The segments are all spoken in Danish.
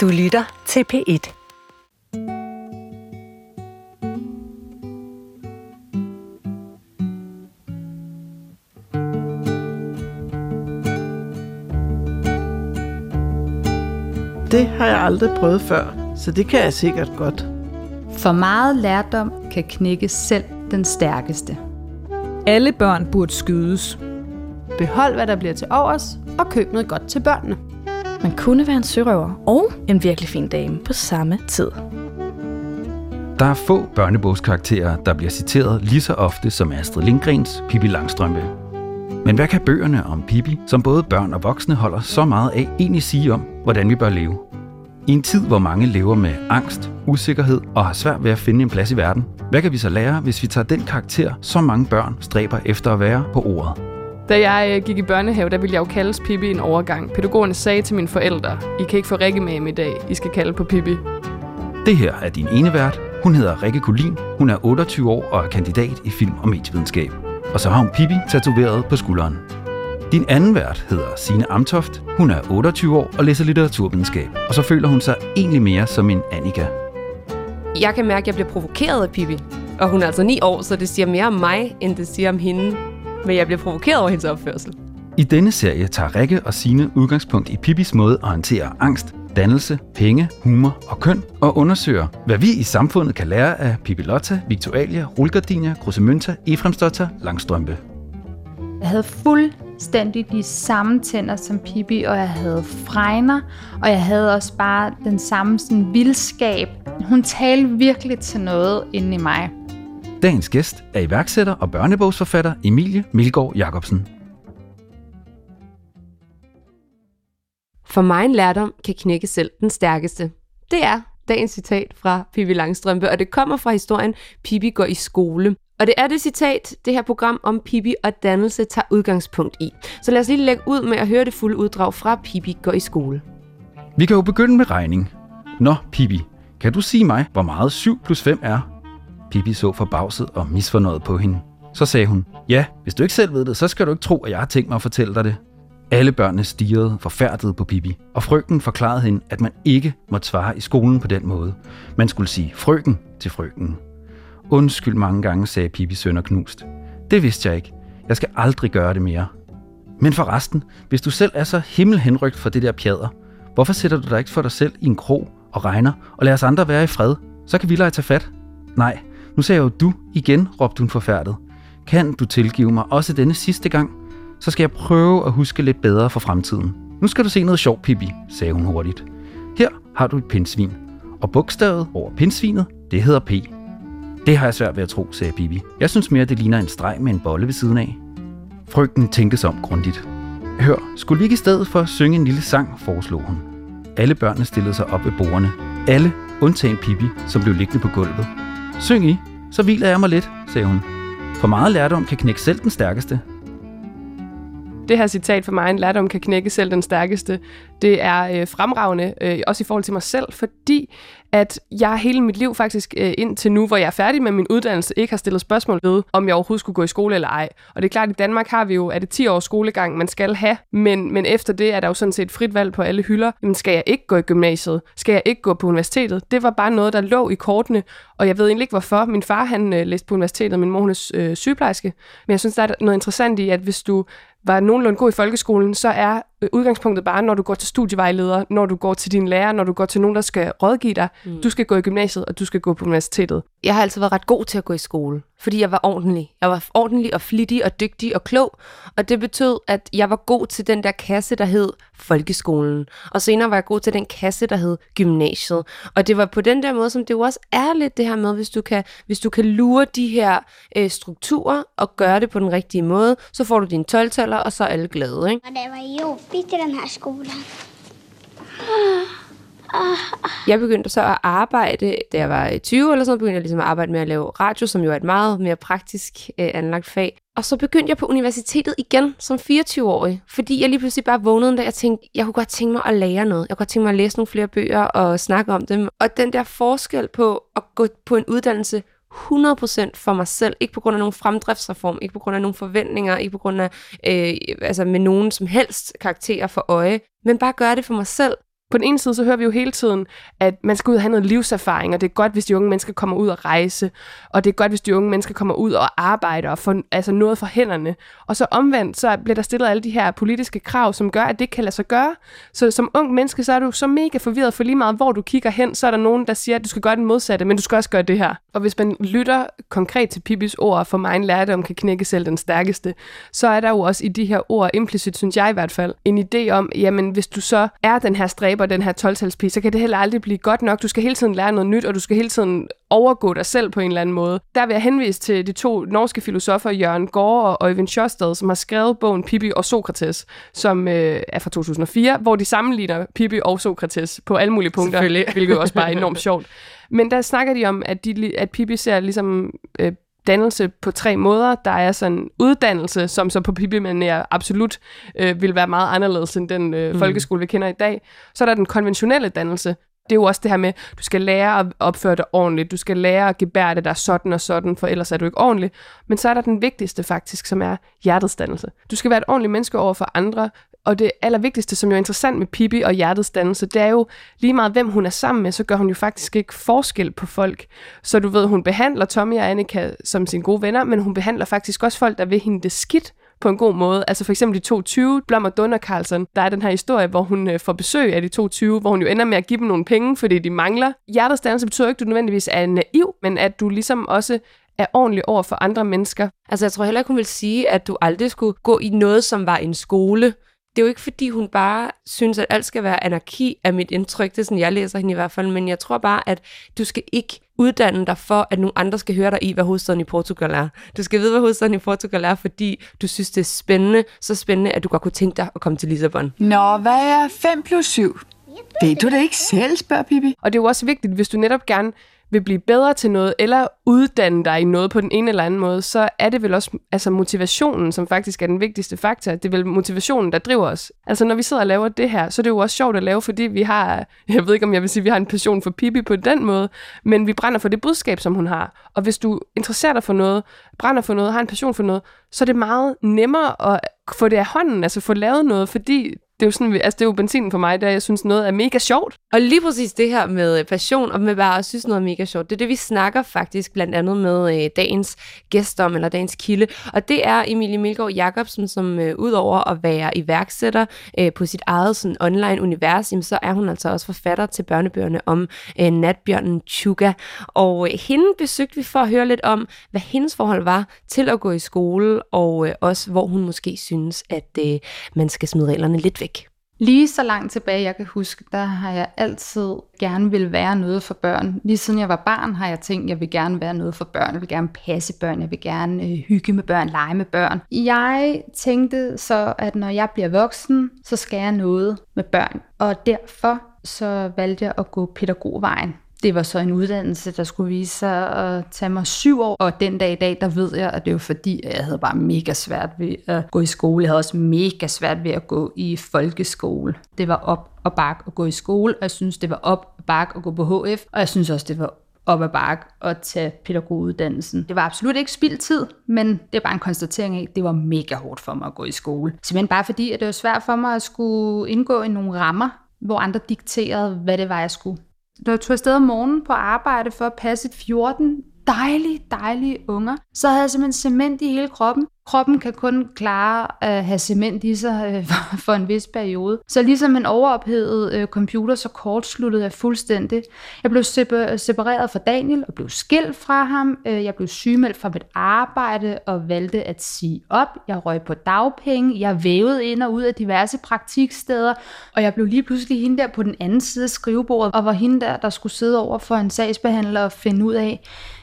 Du lytter til P1. Det har jeg aldrig prøvet før, så det kan jeg sikkert godt. For meget lærdom kan knække selv den stærkeste. Alle børn burde skydes. Behold, hvad der bliver til overs, og køb noget godt til børnene. Man kunne være en sørøver og en virkelig fin dame på samme tid. Der er få børnebogskarakterer, der bliver citeret lige så ofte som Astrid Lindgrens Pippi Langstrømpe. Men hvad kan bøgerne om Pippi, som både børn og voksne holder så meget af, egentlig sige om, hvordan vi bør leve? I en tid, hvor mange lever med angst, usikkerhed og har svært ved at finde en plads i verden, hvad kan vi så lære, hvis vi tager den karakter, så mange børn stræber efter at være på ordet? Da jeg øh, gik i børnehave, der ville jeg jo kaldes Pippi en overgang. Pædagogerne sagde til mine forældre, I kan ikke få Rikke med i dag, I skal kalde på Pippi. Det her er din ene vært. Hun hedder Rikke Kulin. Hun er 28 år og er kandidat i film- og medievidenskab. Og så har hun Pippi tatoveret på skulderen. Din anden vært hedder Sine Amtoft. Hun er 28 år og læser litteraturvidenskab. Og så føler hun sig egentlig mere som en Annika. Jeg kan mærke, at jeg bliver provokeret af Pippi. Og hun er altså 9 år, så det siger mere om mig, end det siger om hende. Men jeg bliver provokeret over hendes opførsel. I denne serie tager Rikke og Sine udgangspunkt i Pippis måde at håndtere angst, dannelse, penge, humor og køn, og undersøger, hvad vi i samfundet kan lære af Pippi Lotta, Victualia, Rulgardinia, Krusemønta, Efremsdotter, Langstrømpe. Jeg havde fuldstændig de samme tænder som Pippi, og jeg havde fregner, og jeg havde også bare den samme sådan, vildskab. Hun talte virkelig til noget inde i mig. Dagens gæst er iværksætter og børnebogsforfatter Emilie Milgaard Jacobsen. For mig en lærdom kan knække selv den stærkeste. Det er dagens citat fra Pippi Langstrømpe, og det kommer fra historien Pippi går i skole. Og det er det citat, det her program om Pippi og dannelse tager udgangspunkt i. Så lad os lige lægge ud med at høre det fulde uddrag fra Pippi går i skole. Vi kan jo begynde med regning. Nå, Pippi, kan du sige mig, hvor meget 7 plus 5 er? Pippi så forbavset og misfornøjet på hende. Så sagde hun, ja, hvis du ikke selv ved det, så skal du ikke tro, at jeg har tænkt mig at fortælle dig det. Alle børnene stirrede forfærdet på Pippi, og frøken forklarede hende, at man ikke måtte svare i skolen på den måde. Man skulle sige frøken til frøken. Undskyld mange gange, sagde Pippi sønder knust. Det vidste jeg ikke. Jeg skal aldrig gøre det mere. Men forresten, hvis du selv er så himmelhenrygt for det der pjader, hvorfor sætter du dig ikke for dig selv i en krog og regner og lader os andre være i fred? Så kan vi lade tage fat. Nej, nu sagde jeg jo du igen, råbte hun forfærdet. Kan du tilgive mig også denne sidste gang? Så skal jeg prøve at huske lidt bedre for fremtiden. Nu skal du se noget sjovt, Pippi, sagde hun hurtigt. Her har du et pindsvin. Og bogstavet over pindsvinet, det hedder P. Det har jeg svært ved at tro, sagde Pippi. Jeg synes mere, det ligner en streg med en bolle ved siden af. Frygten tænkes om grundigt. Hør, skulle vi ikke i stedet for synge en lille sang, foreslog hun. Alle børnene stillede sig op ved bordene. Alle, undtagen Pippi, som blev liggende på gulvet. Syng I, så hviler jeg mig lidt, sagde hun. For meget lærdom kan knække selv den stærkeste. Det her citat for mig, en lærdom kan knække selv den stærkeste, det er øh, fremragende, øh, også i forhold til mig selv, fordi at jeg hele mit liv faktisk øh, indtil nu, hvor jeg er færdig med min uddannelse, ikke har stillet spørgsmål ved, om jeg overhovedet skulle gå i skole eller ej. Og det er klart, at i Danmark har vi jo, at det 10 års skolegang, man skal have, men, men efter det er der jo sådan set frit valg på alle hylder. Jamen, skal jeg ikke gå i gymnasiet? Skal jeg ikke gå på universitetet? Det var bare noget, der lå i kortene, og jeg ved egentlig ikke hvorfor. Min far han øh, læste på universitetet, min mor hun er øh, sygeplejerske, men jeg synes, der er noget interessant i, at hvis du var nogenlunde god i folkeskolen, så er udgangspunktet bare, når du går til studievejleder, når du går til din lærer, når du går til nogen, der skal rådgive dig. Mm. Du skal gå i gymnasiet, og du skal gå på universitetet. Jeg har altid været ret god til at gå i skole, fordi jeg var ordentlig. Jeg var ordentlig og flittig og dygtig og klog, og det betød, at jeg var god til den der kasse, der hed folkeskolen. Og senere var jeg god til den kasse, der hed gymnasiet. Og det var på den der måde, som det jo også er lidt det her med, hvis du kan, hvis du kan lure de her øh, strukturer og gøre det på den rigtige måde, så får du dine 12 og så er alle glade. Ikke? Og det var jobbigt til den her skole. Jeg begyndte så at arbejde, da jeg var øh, 20 eller sådan begyndte jeg ligesom at arbejde med at lave radio, som jo er et meget mere praktisk øh, anlagt fag. Og så begyndte jeg på universitetet igen som 24-årig, fordi jeg lige pludselig bare vågnede, en dag og tænkte, jeg kunne godt tænke mig at lære noget. Jeg kunne godt tænke mig at læse nogle flere bøger og snakke om dem. Og den der forskel på at gå på en uddannelse 100% for mig selv, ikke på grund af nogen fremdriftsreform, ikke på grund af nogen forventninger, ikke på grund af, øh, altså med nogen som helst karakterer for øje, men bare gøre det for mig selv, på den ene side, så hører vi jo hele tiden, at man skal ud og have noget livserfaring, og det er godt, hvis de unge mennesker kommer ud og rejse, og det er godt, hvis de unge mennesker kommer ud og arbejder og får altså noget for hænderne. Og så omvendt, så bliver der stillet alle de her politiske krav, som gør, at det kan lade sig gøre. Så som ung menneske, så er du så mega forvirret for lige meget, hvor du kigger hen, så er der nogen, der siger, at du skal gøre den modsatte, men du skal også gøre det her. Og hvis man lytter konkret til Pipis ord, for mig en lærdom kan knække selv den stærkeste, så er der jo også i de her ord implicit, synes jeg i hvert fald, en idé om, jamen hvis du så er den her stræber, den her 12 så kan det heller aldrig blive godt nok. Du skal hele tiden lære noget nyt, og du skal hele tiden overgå dig selv på en eller anden måde. Der vil jeg henvise til de to norske filosofer, Jørgen Gård og Øyvind Sjøstad, som har skrevet bogen Pippi og Sokrates, som øh, er fra 2004, hvor de sammenligner Pippi og Sokrates på alle mulige punkter, hvilket også bare er enormt sjovt. Men der snakker de om, at, de, at Pippi ser ligesom øh, dannelse på tre måder. Der er sådan uddannelse, som så på Pippi-manér absolut øh, vil være meget anderledes end den øh, mm. folkeskole, vi kender i dag. Så er der den konventionelle dannelse. Det er jo også det her med, du skal lære at opføre dig ordentligt, du skal lære at gebære det der sådan og sådan, for ellers er du ikke ordentlig. Men så er der den vigtigste faktisk, som er hjertets dannelse. Du skal være et ordentligt menneske over for andre, og det allervigtigste, som jo er interessant med Pippi og hjertets dannelse, det er jo lige meget, hvem hun er sammen med, så gør hun jo faktisk ikke forskel på folk. Så du ved, hun behandler Tommy og Annika som sine gode venner, men hun behandler faktisk også folk, der vil hende det skidt på en god måde. Altså for eksempel de 22, Blom og Dunner Carlson. Der er den her historie, hvor hun øh, får besøg af de 22, hvor hun jo ender med at give dem nogle penge, fordi de mangler. Hjertets dannelse betyder ikke, at du nødvendigvis er naiv, men at du ligesom også er ordentlig over for andre mennesker. Altså jeg tror heller ikke, hun vil sige, at du aldrig skulle gå i noget, som var en skole det er jo ikke, fordi hun bare synes, at alt skal være anarki, af mit indtryk. Det er sådan, jeg læser hende i hvert fald. Men jeg tror bare, at du skal ikke uddanne dig for, at nogle andre skal høre dig i, hvad hovedstaden i Portugal er. Du skal vide, hvad hovedstaden i Portugal er, fordi du synes, det er spændende. Så spændende, at du godt kunne tænke dig at komme til Lissabon. Nå, hvad er 5 plus 7? Ved du det ikke selv, spørger Pippi. Og det er jo også vigtigt, hvis du netop gerne vil blive bedre til noget, eller uddanne dig i noget på den ene eller anden måde, så er det vel også altså motivationen, som faktisk er den vigtigste faktor. Det er vel motivationen, der driver os. Altså når vi sidder og laver det her, så er det jo også sjovt at lave, fordi vi har, jeg ved ikke om jeg vil sige, vi har en passion for Pippi på den måde, men vi brænder for det budskab, som hun har. Og hvis du interesserer dig for noget, brænder for noget, har en passion for noget, så er det meget nemmere at få det af hånden, altså få lavet noget, fordi det er jo sådan, altså det er jo benzinen for mig, der jeg synes noget er mega sjovt. Og lige præcis det her med øh, passion og med bare at synes noget er mega sjovt, det er det, vi snakker faktisk blandt andet med øh, dagens gæster om, eller dagens kilde. Og det er Emilie Milgaard Jacobsen, som øh, udover at være iværksætter øh, på sit eget sådan, online univers, jamen, så er hun altså også forfatter til børnebøgerne om øh, natbjørnen Chuga. Og øh, hende besøgte vi for at høre lidt om, hvad hendes forhold var til at gå i skole, og øh, også hvor hun måske synes, at øh, man skal smide reglerne lidt væk. Lige så langt tilbage, jeg kan huske, der har jeg altid gerne vil være noget for børn. Lige siden jeg var barn, har jeg tænkt, at jeg vil gerne være noget for børn. Jeg vil gerne passe børn. Jeg vil gerne øh, hygge med børn, lege med børn. Jeg tænkte så, at når jeg bliver voksen, så skal jeg noget med børn. Og derfor så valgte jeg at gå pædagogvejen. Det var så en uddannelse, der skulle vise sig at tage mig syv år, og den dag i dag, der ved jeg, at det var fordi, at jeg havde bare mega svært ved at gå i skole. Jeg havde også mega svært ved at gå i folkeskole. Det var op og bak at gå i skole, og jeg synes, det var op og bak at gå på HF, og jeg synes også, det var op ad bakke at tage pædagoguddannelsen. Det var absolut ikke spildtid, men det er bare en konstatering af, at det var mega hårdt for mig at gå i skole. Simpelthen bare fordi, at det var svært for mig at skulle indgå i nogle rammer, hvor andre dikterede, hvad det var, jeg skulle når jeg tog afsted om morgenen på arbejde for at passe 14 dejlige, dejlige unger, så havde jeg simpelthen cement i hele kroppen. Kroppen kan kun klare at have cement i sig øh, for en vis periode. Så ligesom en overophedet øh, computer, så kortsluttede jeg fuldstændig. Jeg blev separeret fra Daniel og blev skilt fra ham. Øh, jeg blev sygemeldt fra mit arbejde og valgte at sige op. Jeg røg på dagpenge. Jeg vævede ind og ud af diverse praktiksteder. Og jeg blev lige pludselig hende der på den anden side af skrivebordet, og var hende der, der skulle sidde over for en sagsbehandler og finde ud af,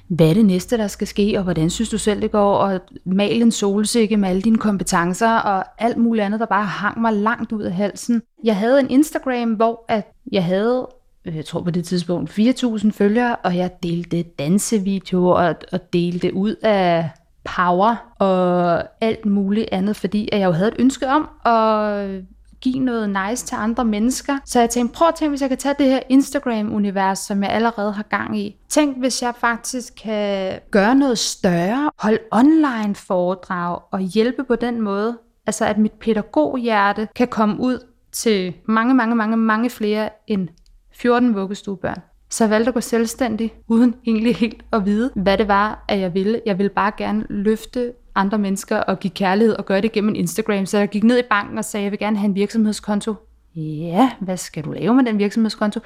hvad er det næste, der skal ske, og hvordan synes du selv, det går, og mal en solsikke med alle dine kompetencer, og alt muligt andet, der bare hang mig langt ud af halsen. Jeg havde en Instagram, hvor at jeg havde øh, jeg tror på det tidspunkt, 4.000 følgere, og jeg delte dansevideoer og, og delte ud af power og alt muligt andet, fordi at jeg jo havde et ønske om at give noget nice til andre mennesker. Så jeg tænkte, prøv at tænke, hvis jeg kan tage det her Instagram-univers, som jeg allerede har gang i. Tænk, hvis jeg faktisk kan gøre noget større, holde online foredrag og hjælpe på den måde. Altså at mit pædagoghjerte kan komme ud til mange, mange, mange, mange flere end 14 vuggestuebørn. Så jeg valgte at gå selvstændig, uden egentlig helt at vide, hvad det var, at jeg ville. Jeg ville bare gerne løfte andre mennesker og give kærlighed og gøre det gennem Instagram. Så jeg gik ned i banken og sagde, at jeg vil gerne have en virksomhedskonto. Ja, hvad skal du lave med den virksomhedskonto?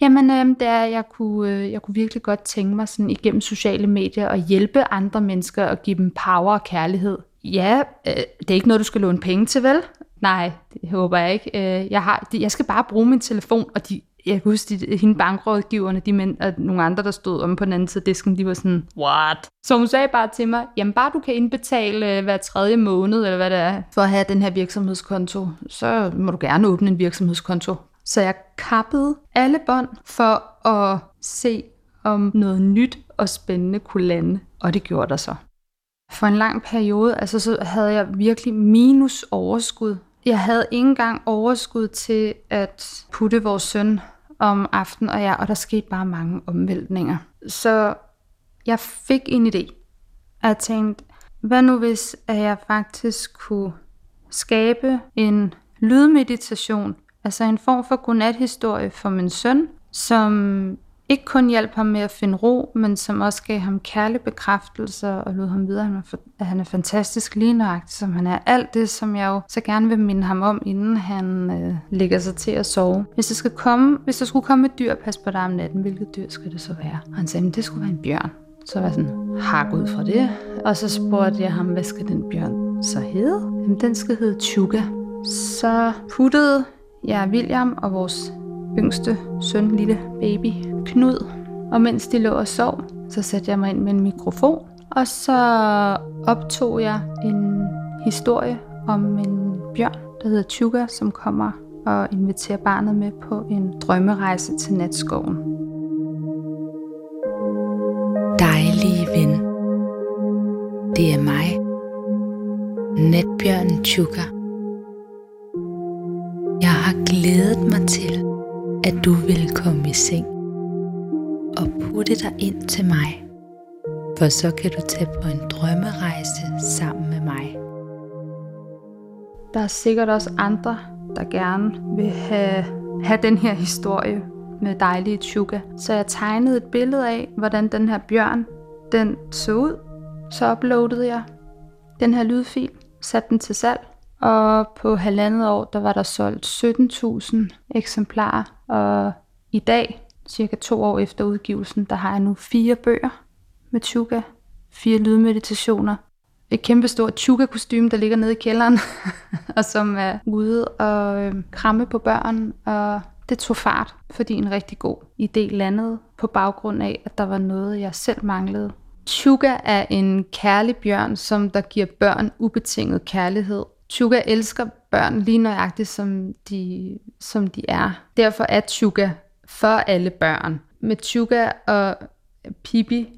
Jamen, øh, det er, jeg kunne, øh, jeg kunne virkelig godt tænke mig sådan igennem sociale medier at hjælpe andre mennesker og give dem power og kærlighed. Ja, øh, det er ikke noget, du skal låne penge til, vel? Nej, det håber jeg ikke. Øh, jeg, har, jeg skal bare bruge min telefon, og de, jeg kan huske, de, hende bankrådgiverne, de mænd, og nogle andre, der stod om på den anden side af disken, de var sådan, what? Så hun sagde bare til mig, jamen bare du kan indbetale øh, hver tredje måned, eller hvad det er, for at have den her virksomhedskonto, så må du gerne åbne en virksomhedskonto. Så jeg kappede alle bånd for at se, om noget nyt og spændende kunne lande, og det gjorde der så. For en lang periode, altså så havde jeg virkelig minus overskud jeg havde ikke engang overskud til at putte vores søn om aftenen, og, ja, og der skete bare mange omvæltninger. Så jeg fik en idé. Jeg tænkte, hvad nu hvis at jeg faktisk kunne skabe en lydmeditation, altså en form for godnathistorie for min søn, som ikke kun hjalp ham med at finde ro, men som også gav ham kærlig bekræftelse og lod ham vide, at han er fantastisk lige nøjagtig, som han er. Alt det, som jeg jo så gerne vil minde ham om, inden han øh, lægger sig til at sove. Hvis der, skal komme, hvis der skulle komme et dyr og passe på dig om natten, hvilket dyr skal det så være? Og han sagde, at det skulle være en bjørn. Så var jeg sådan, hak ud fra det. Og så spurgte jeg ham, hvad skal den bjørn så hedde? Jamen, den skal hedde Chuga. Så puttede jeg William og vores yngste søn, lille baby, Knud. Og mens de lå og sov, så satte jeg mig ind med en mikrofon, og så optog jeg en historie om en bjørn, der hedder Chuga, som kommer og inviterer barnet med på en drømmerejse til natskoven. Dejlige ven. Det er mig. Natbjørnen Chuga. Jeg har glædet mig til, at du vil komme i seng og putte dig ind til mig, for så kan du tage på en drømmerejse sammen med mig. Der er sikkert også andre, der gerne vil have, have den her historie med dejlige Chuga. Så jeg tegnede et billede af, hvordan den her bjørn, den så ud. Så uploadede jeg den her lydfil, satte den til salg, og på halvandet år, der var der solgt 17.000 eksemplarer, og i dag, cirka to år efter udgivelsen, der har jeg nu fire bøger med tuga. fire lydmeditationer, et kæmpe stort kostume der ligger nede i kælderen, og som er ude og øh, kramme på børn, og det tog fart, fordi en rigtig god idé landede på baggrund af, at der var noget, jeg selv manglede. Tuga er en kærlig bjørn, som der giver børn ubetinget kærlighed. Chuga elsker børn lige nøjagtigt, som de, som de er. Derfor er Chuga for alle børn. Med Chuga og Pippi,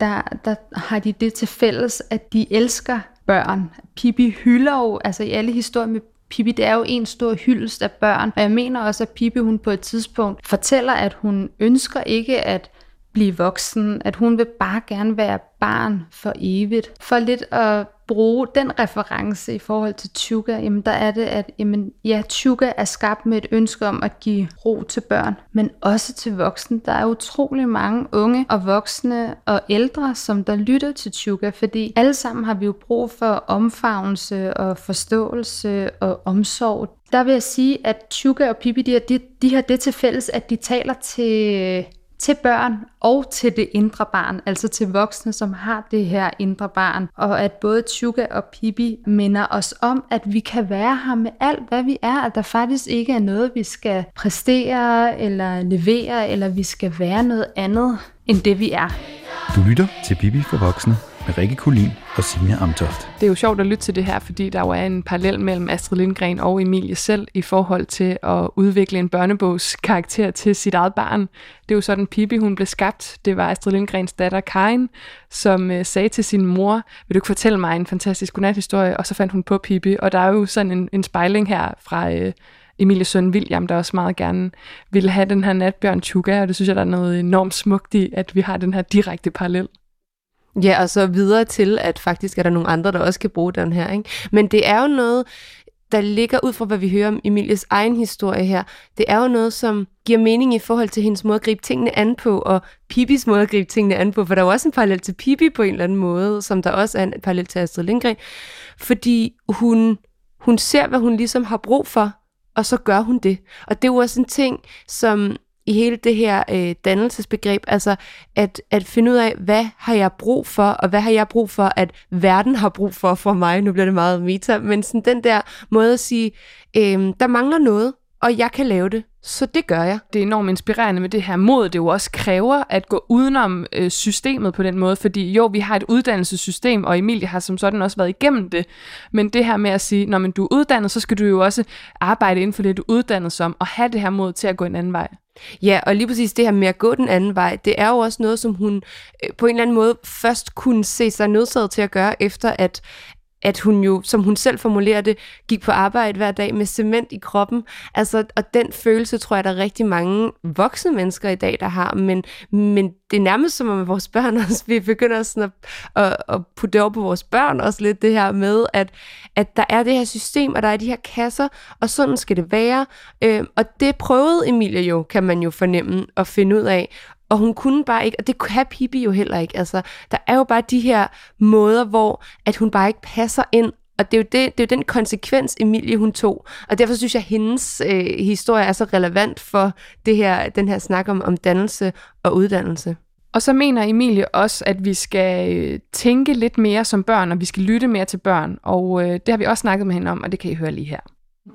der, der har de det til fælles, at de elsker børn. Pippi hylder jo, altså i alle historier med Pippi, det er jo en stor hyldest af børn. Og jeg mener også, at Pippi, hun på et tidspunkt fortæller, at hun ønsker ikke at blive voksen, at hun vil bare gerne være barn for evigt. For lidt at bruge den reference i forhold til Tuga, jamen der er det, at jamen, ja, Tuga er skabt med et ønske om at give ro til børn, men også til voksne. Der er utrolig mange unge og voksne og ældre, som der lytter til Tuga, fordi alle sammen har vi jo brug for omfavnelse og forståelse og omsorg. Der vil jeg sige, at Tuga og Pippi, de de, de har det til fælles, at de taler til til børn og til det indre barn, altså til voksne, som har det her indre barn. Og at både Chuga og Pippi minder os om, at vi kan være her med alt, hvad vi er, at der faktisk ikke er noget, vi skal præstere eller levere, eller vi skal være noget andet end det, vi er. Du lytter til Pippi for voksne med Rikke Kulin og Signe Amtoft. Det er jo sjovt at lytte til det her, fordi der jo er en parallel mellem Astrid Lindgren og Emilie selv i forhold til at udvikle en børnebogs karakter til sit eget barn. Det er jo sådan, Pippi hun blev skabt. Det var Astrid Lindgrens datter Karin, som øh, sagde til sin mor, vil du ikke fortælle mig en fantastisk godnathistorie? Og så fandt hun på Pippi. Og der er jo sådan en, en spejling her fra... Øh, Emilie søn William, der også meget gerne ville have den her natbjørn Tuga, og det synes jeg, der er noget enormt smukt i, at vi har den her direkte parallel. Ja, og så videre til, at faktisk er der nogle andre, der også kan bruge den her. Ikke? Men det er jo noget, der ligger ud fra, hvad vi hører om Emilies egen historie her, det er jo noget, som giver mening i forhold til hendes måde at gribe tingene an på, og Pipis måde at gribe tingene an på, for der er jo også en parallel til Pippi på en eller anden måde, som der også er en parallel til Astrid Lindgren, fordi hun, hun ser, hvad hun ligesom har brug for, og så gør hun det. Og det er jo også en ting, som i hele det her øh, dannelsesbegreb, altså at, at finde ud af, hvad har jeg brug for, og hvad har jeg brug for, at verden har brug for for mig. Nu bliver det meget meta, men sådan den der måde at sige, øh, der mangler noget, og jeg kan lave det, så det gør jeg. Det er enormt inspirerende med det her mod, det jo også kræver at gå udenom øh, systemet på den måde, fordi jo, vi har et uddannelsessystem, og Emilie har som sådan også været igennem det, men det her med at sige, når man du er uddannet, så skal du jo også arbejde inden for det, du er uddannet som, og have det her mod til at gå en anden vej. Ja, og lige præcis det her med at gå den anden vej, det er jo også noget, som hun øh, på en eller anden måde først kunne se sig nødsaget til at gøre, efter at, at hun jo, som hun selv formulerer det, gik på arbejde hver dag med cement i kroppen. Altså, og den følelse tror jeg, der er rigtig mange voksne mennesker i dag, der har. Men, men det er nærmest som om vores børn også, vi begynder sådan at, at, at putte det over på vores børn også lidt, det her med, at, at der er det her system, og der er de her kasser, og sådan skal det være. Øh, og det prøvede Emilie jo, kan man jo fornemme og finde ud af. Og hun kunne bare ikke, og det kan Pippi jo heller ikke. Altså, der er jo bare de her måder, hvor at hun bare ikke passer ind. Og det er, jo det, det er jo den konsekvens, Emilie hun tog. Og derfor synes jeg, at hendes øh, historie er så relevant for det her, den her snak om, om dannelse og uddannelse. Og så mener Emilie også, at vi skal øh, tænke lidt mere som børn, og vi skal lytte mere til børn. Og øh, det har vi også snakket med hende om, og det kan I høre lige her.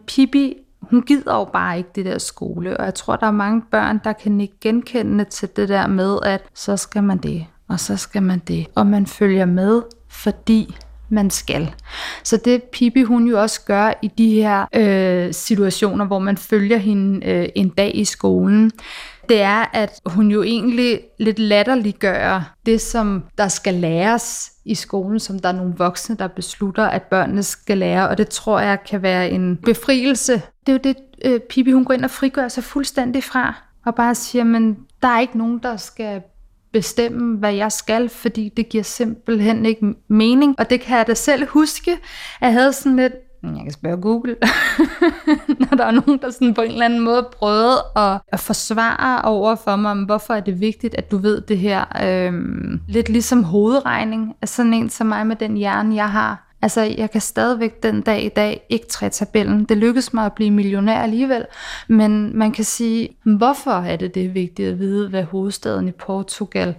Pippi hun gider jo bare ikke det der skole, og jeg tror, der er mange børn, der kan ikke genkende til det der med, at så skal man det, og så skal man det, og man følger med, fordi man skal. Så det Pippi hun jo også gør i de her øh, situationer, hvor man følger hende øh, en dag i skolen, det er, at hun jo egentlig lidt latterliggør det, som der skal læres i skolen, som der er nogle voksne, der beslutter, at børnene skal lære, og det tror jeg kan være en befrielse. Det er jo det, øh, Pippi hun går ind og frigør sig fuldstændig fra, og bare siger, men der er ikke nogen, der skal bestemme, hvad jeg skal, fordi det giver simpelthen ikke mening. Og det kan jeg da selv huske. Jeg havde sådan lidt, jeg kan spørge Google, når der er nogen, der sådan på en eller anden måde prøvede at, at forsvare over for mig, hvorfor er det vigtigt, at du ved det her. Øhm, lidt ligesom hovedregning af sådan en som mig med den hjerne, jeg har. Altså, jeg kan stadigvæk den dag i dag ikke træde tabellen. Det lykkedes mig at blive millionær alligevel. Men man kan sige, hvorfor er det det vigtigt at vide, hvad hovedstaden i Portugal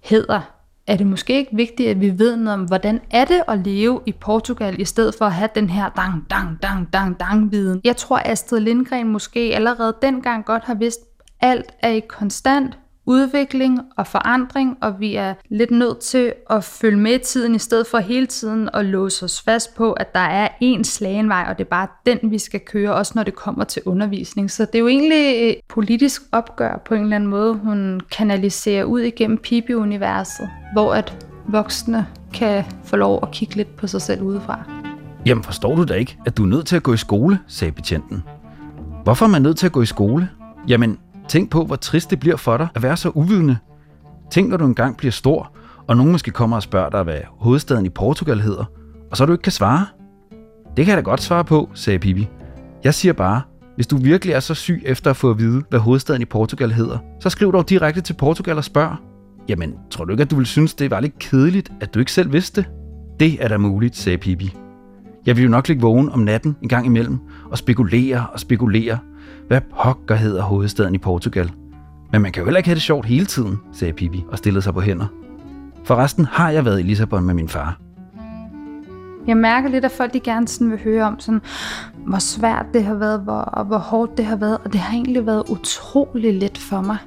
hedder? Er det måske ikke vigtigt, at vi ved noget om, hvordan er det at leve i Portugal, i stedet for at have den her dang, dang, dang, dang, dang viden. Jeg tror, Astrid Lindgren måske allerede dengang godt har vidst, alt er i konstant udvikling og forandring, og vi er lidt nødt til at følge med i tiden, i stedet for hele tiden at låse os fast på, at der er én slagenvej, og det er bare den, vi skal køre, også når det kommer til undervisning. Så det er jo egentlig et politisk opgør på en eller anden måde, hun kanaliserer ud igennem Pippi-universet, hvor at voksne kan få lov at kigge lidt på sig selv udefra. Jamen forstår du da ikke, at du er nødt til at gå i skole, sagde betjenten. Hvorfor er man nødt til at gå i skole? Jamen, Tænk på, hvor trist det bliver for dig at være så uvidende. Tænk, når du engang bliver stor, og nogen måske kommer og spørger dig, hvad hovedstaden i Portugal hedder, og så du ikke kan svare. Det kan jeg da godt svare på, sagde Pippi. Jeg siger bare, hvis du virkelig er så syg efter at få at vide, hvad hovedstaden i Portugal hedder, så skriv dog direkte til Portugal og spørg. Jamen, tror du ikke, at du vil synes, det var lidt kedeligt, at du ikke selv vidste det? Det er da muligt, sagde Pippi. Jeg vil jo nok ligge vågen om natten en gang imellem og spekulere og spekulere, hvad pokker hedder hovedstaden i Portugal? Men man kan jo heller ikke have det sjovt hele tiden, sagde Pippi og stillede sig på hænder. Forresten har jeg været i Lissabon med min far. Jeg mærker lidt, at folk de gerne sådan vil høre om, sådan, hvor svært det har været, hvor, og hvor hårdt det har været. Og det har egentlig været utrolig let for mig.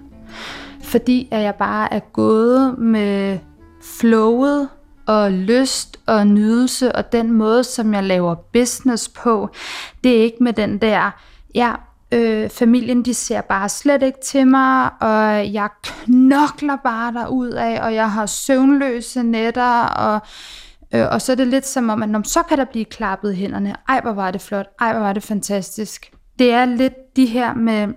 Fordi at jeg bare er gået med flowet og lyst og nydelse og den måde, som jeg laver business på. Det er ikke med den der, ja, Øh, familien, de ser bare slet ikke til mig, og jeg knokler bare derud af, og jeg har søvnløse nætter, og, øh, og så er det lidt som om, at så kan der blive klappet i hænderne. Ej, hvor var det flot. Ej, hvor var det fantastisk. Det er lidt de her med,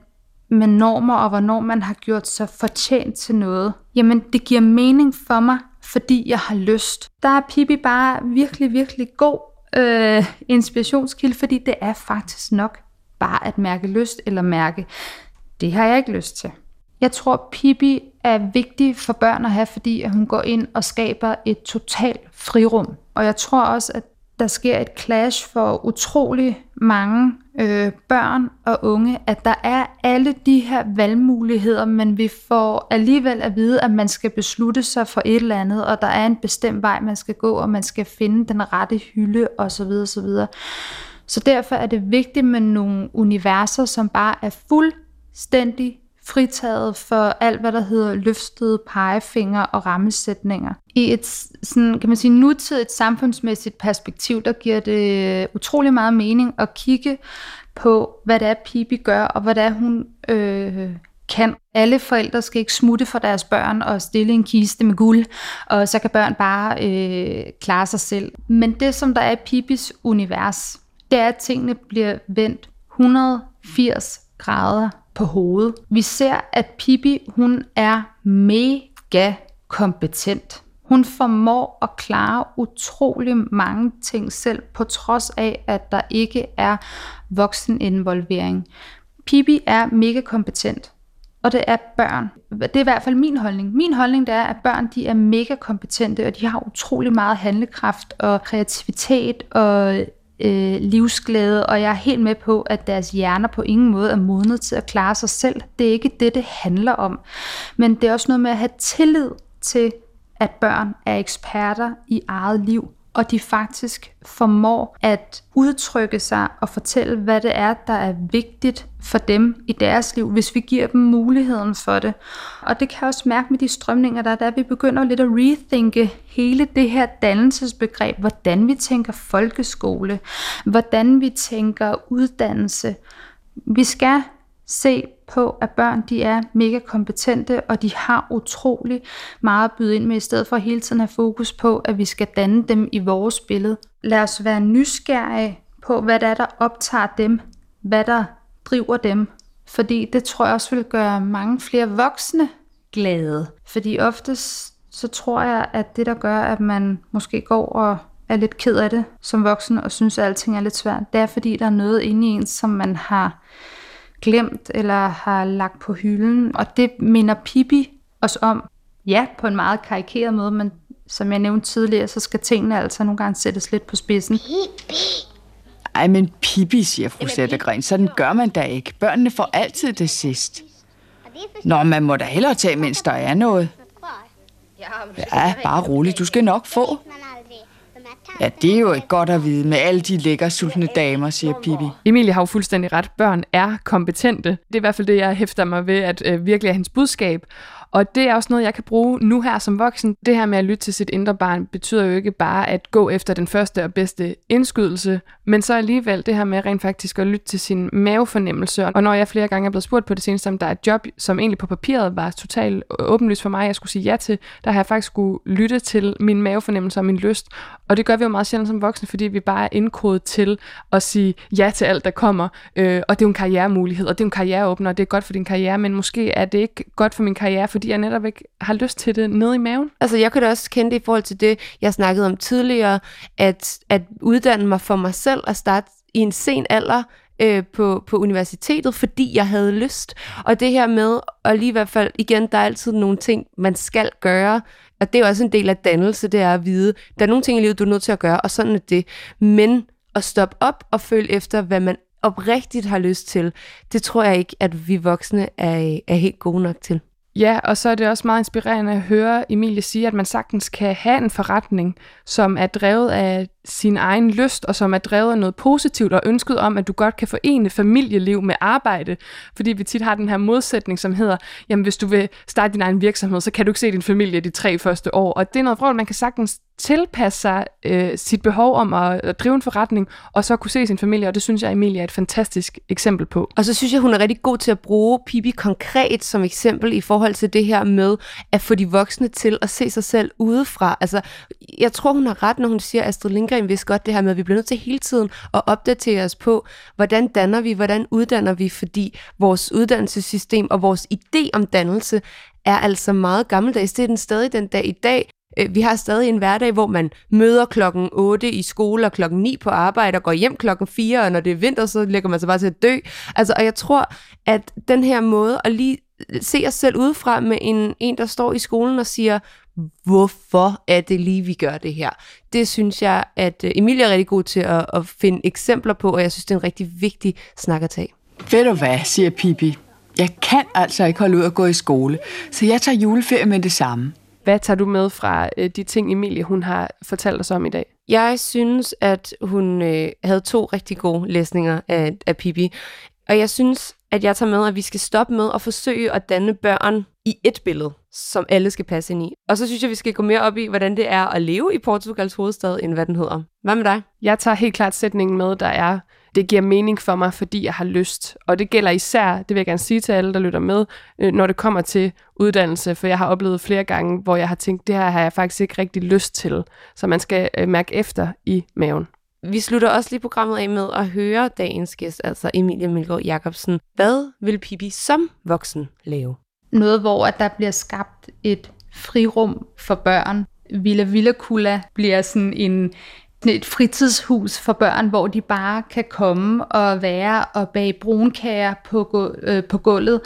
med normer, og hvornår man har gjort sig fortjent til noget. Jamen, det giver mening for mig, fordi jeg har lyst. Der er Pippi bare virkelig, virkelig god øh, inspirationskilde, fordi det er faktisk nok bare at mærke lyst eller mærke, det har jeg ikke lyst til. Jeg tror, Pippi er vigtig for børn at have, fordi at hun går ind og skaber et totalt frirum. Og jeg tror også, at der sker et clash for utrolig mange øh, børn og unge, at der er alle de her valgmuligheder, men vi får alligevel at vide, at man skal beslutte sig for et eller andet, og der er en bestemt vej, man skal gå, og man skal finde den rette hylde osv. osv. Så derfor er det vigtigt med nogle universer, som bare er fuldstændig fritaget for alt, hvad der hedder løftede pegefinger og rammesætninger. I et sådan, kan man sige, nutidigt samfundsmæssigt perspektiv, der giver det utrolig meget mening at kigge på, hvad det er, Pibi gør, og hvad det er, hun øh, kan. Alle forældre skal ikke smutte for deres børn og stille en kiste med guld, og så kan børn bare øh, klare sig selv. Men det, som der er i Pippis univers, det er, at tingene bliver vendt 180 grader på hovedet. Vi ser, at Pippi, hun er mega kompetent. Hun formår at klare utrolig mange ting selv, på trods af, at der ikke er vokseninvolvering. Pippi er mega kompetent, og det er børn. Det er i hvert fald min holdning. Min holdning det er, at børn de er mega kompetente, og de har utrolig meget handlekraft og kreativitet og øh, livsglæde, og jeg er helt med på, at deres hjerner på ingen måde er modnet til at klare sig selv. Det er ikke det, det handler om. Men det er også noget med at have tillid til, at børn er eksperter i eget liv, og de faktisk formår at udtrykke sig og fortælle, hvad det er, der er vigtigt for dem i deres liv, hvis vi giver dem muligheden for det. Og det kan jeg også mærke med de strømninger, der er, der vi begynder lidt at rethinke hele det her dannelsesbegreb, hvordan vi tænker folkeskole, hvordan vi tænker uddannelse. Vi skal se på, at børn de er mega kompetente, og de har utrolig meget at byde ind med, i stedet for hele tiden at have fokus på, at vi skal danne dem i vores billede. Lad os være nysgerrige på, hvad der er, der optager dem, hvad der driver dem, fordi det tror jeg også vil gøre mange flere voksne glade. Fordi oftest så tror jeg, at det der gør, at man måske går og er lidt ked af det som voksen og synes, at alting er lidt svært, det er fordi, der er noget inde i en, som man har glemt eller har lagt på hylden. Og det minder Pippi os om, ja, på en meget karikeret måde, men som jeg nævnte tidligere, så skal tingene altså nogle gange sættes lidt på spidsen. Pippi. Ej, men Pippi, siger fru Sættergren. Sådan gør man da ikke. Børnene får altid det sidst. Nå, man må da hellere tage, mens der er noget. Ja, bare roligt. Du skal nok få. Ja, det er jo ikke godt at vide med alle de lækre sultne damer, siger Pippi. Emilie har jo fuldstændig ret. Børn er kompetente. Det er i hvert fald det, jeg hæfter mig ved, at øh, virkelig er hendes budskab. Og det er også noget, jeg kan bruge nu her som voksen. Det her med at lytte til sit indre barn betyder jo ikke bare at gå efter den første og bedste indskydelse, men så alligevel det her med rent faktisk at lytte til sin mavefornemmelse. Og når jeg flere gange er blevet spurgt på det seneste, om der er et job, som egentlig på papiret var totalt åbenlyst for mig, jeg skulle sige ja til, der har jeg faktisk skulle lytte til min mavefornemmelse og min lyst. Og det gør vi jo meget sjældent som voksne, fordi vi bare er indkodet til at sige ja til alt, der kommer. Øh, og det er jo en karrieremulighed, og det er en karriereåbner, og det er godt for din karriere, men måske er det ikke godt for min karriere, fordi jeg netop ikke har lyst til det nede i maven. Altså, jeg kan da også kende det i forhold til det, jeg snakkede om tidligere, at, at uddanne mig for mig selv at starte i en sen alder, øh, på, på universitetet, fordi jeg havde lyst. Og det her med, og lige i hvert fald, igen, der er altid nogle ting, man skal gøre, og det er også en del af dannelse, det er at vide, der er nogle ting i livet, du er nødt til at gøre, og sådan er det. Men at stoppe op og følge efter, hvad man oprigtigt har lyst til, det tror jeg ikke, at vi voksne er, er helt gode nok til. Ja, og så er det også meget inspirerende at høre Emilie sige, at man sagtens kan have en forretning, som er drevet af sin egen lyst, og som er drevet af noget positivt, og ønsket om, at du godt kan forene familieliv med arbejde. Fordi vi tit har den her modsætning, som hedder, jamen hvis du vil starte din egen virksomhed, så kan du ikke se din familie de tre første år. Og det er noget forhold, man kan sagtens tilpasse sig øh, sit behov om at, at drive en forretning, og så kunne se sin familie, og det synes jeg, Emilie er et fantastisk eksempel på. Og så synes jeg, hun er rigtig god til at bruge Pippi konkret som eksempel i forhold til det her med at få de voksne til at se sig selv udefra. Altså, jeg tror, hun har ret, når hun siger, at Astrid Lindgren vidste godt det her med, at vi bliver nødt til hele tiden at opdatere os på, hvordan danner vi, hvordan uddanner vi, fordi vores uddannelsessystem og vores idé om dannelse er altså meget gammeldags. Det er den stadig den dag i dag. Øh, vi har stadig en hverdag, hvor man møder klokken 8 i skole og klokken 9 på arbejde og går hjem klokken 4, og når det er vinter, så lægger man sig bare til at dø. Altså, og jeg tror, at den her måde at lige se os selv udefra med en, en, der står i skolen og siger, hvorfor er det lige, vi gør det her? Det synes jeg, at øh, Emilie er rigtig god til at, at finde eksempler på, og jeg synes, det er en rigtig vigtig snak at tage. Ved du hvad, siger Pippi. Jeg kan altså ikke holde ud at gå i skole, så jeg tager juleferie med det samme. Hvad tager du med fra øh, de ting, Emilie hun har fortalt os om i dag? Jeg synes, at hun øh, havde to rigtig gode læsninger af, af Pippi. Og jeg synes, at jeg tager med, at vi skal stoppe med at forsøge at danne børn i et billede, som alle skal passe ind i. Og så synes jeg, vi skal gå mere op i, hvordan det er at leve i Portugals hovedstad, end hvad den hedder. Hvad med dig? Jeg tager helt klart sætningen med, der er, det giver mening for mig, fordi jeg har lyst. Og det gælder især, det vil jeg gerne sige til alle, der lytter med, øh, når det kommer til uddannelse, for jeg har oplevet flere gange, hvor jeg har tænkt, det her har jeg faktisk ikke rigtig lyst til. Så man skal øh, mærke efter i maven. Vi slutter også lige programmet af med at høre dagens gæst, altså Emilie Milgaard Jacobsen. Hvad vil Pippi som voksen lave? Noget, hvor at der bliver skabt et frirum for børn. Villa Villa Kula bliver sådan en, et fritidshus for børn, hvor de bare kan komme og være og bage brunkager på, øh, på gulvet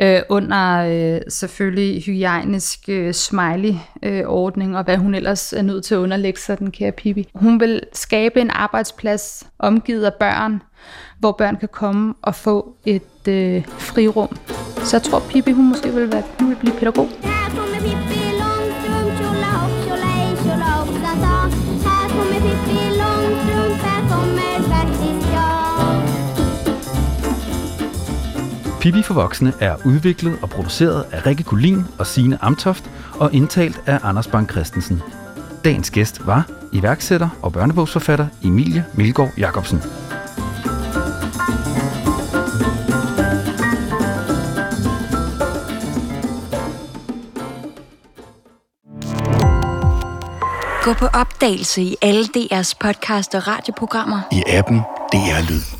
øh, under øh, selvfølgelig hygiejnisk øh, smiley-ordning, øh, og hvad hun ellers er nødt til at underlægge sig, den kære Pippi. Hun vil skabe en arbejdsplads omgivet af børn, hvor børn kan komme og få et øh, frirum. Så jeg tror, Pippi hun måske vil, være, hun vil blive pædagog. Pippi for Voksne er udviklet og produceret af Rikke Kulin og Sine Amtoft og indtalt af Anders Bang Christensen. Dagens gæst var iværksætter og børnebogsforfatter Emilie Milgaard Jacobsen. Gå på opdagelse i alle DR's podcast og radioprogrammer. I appen DR Lyd.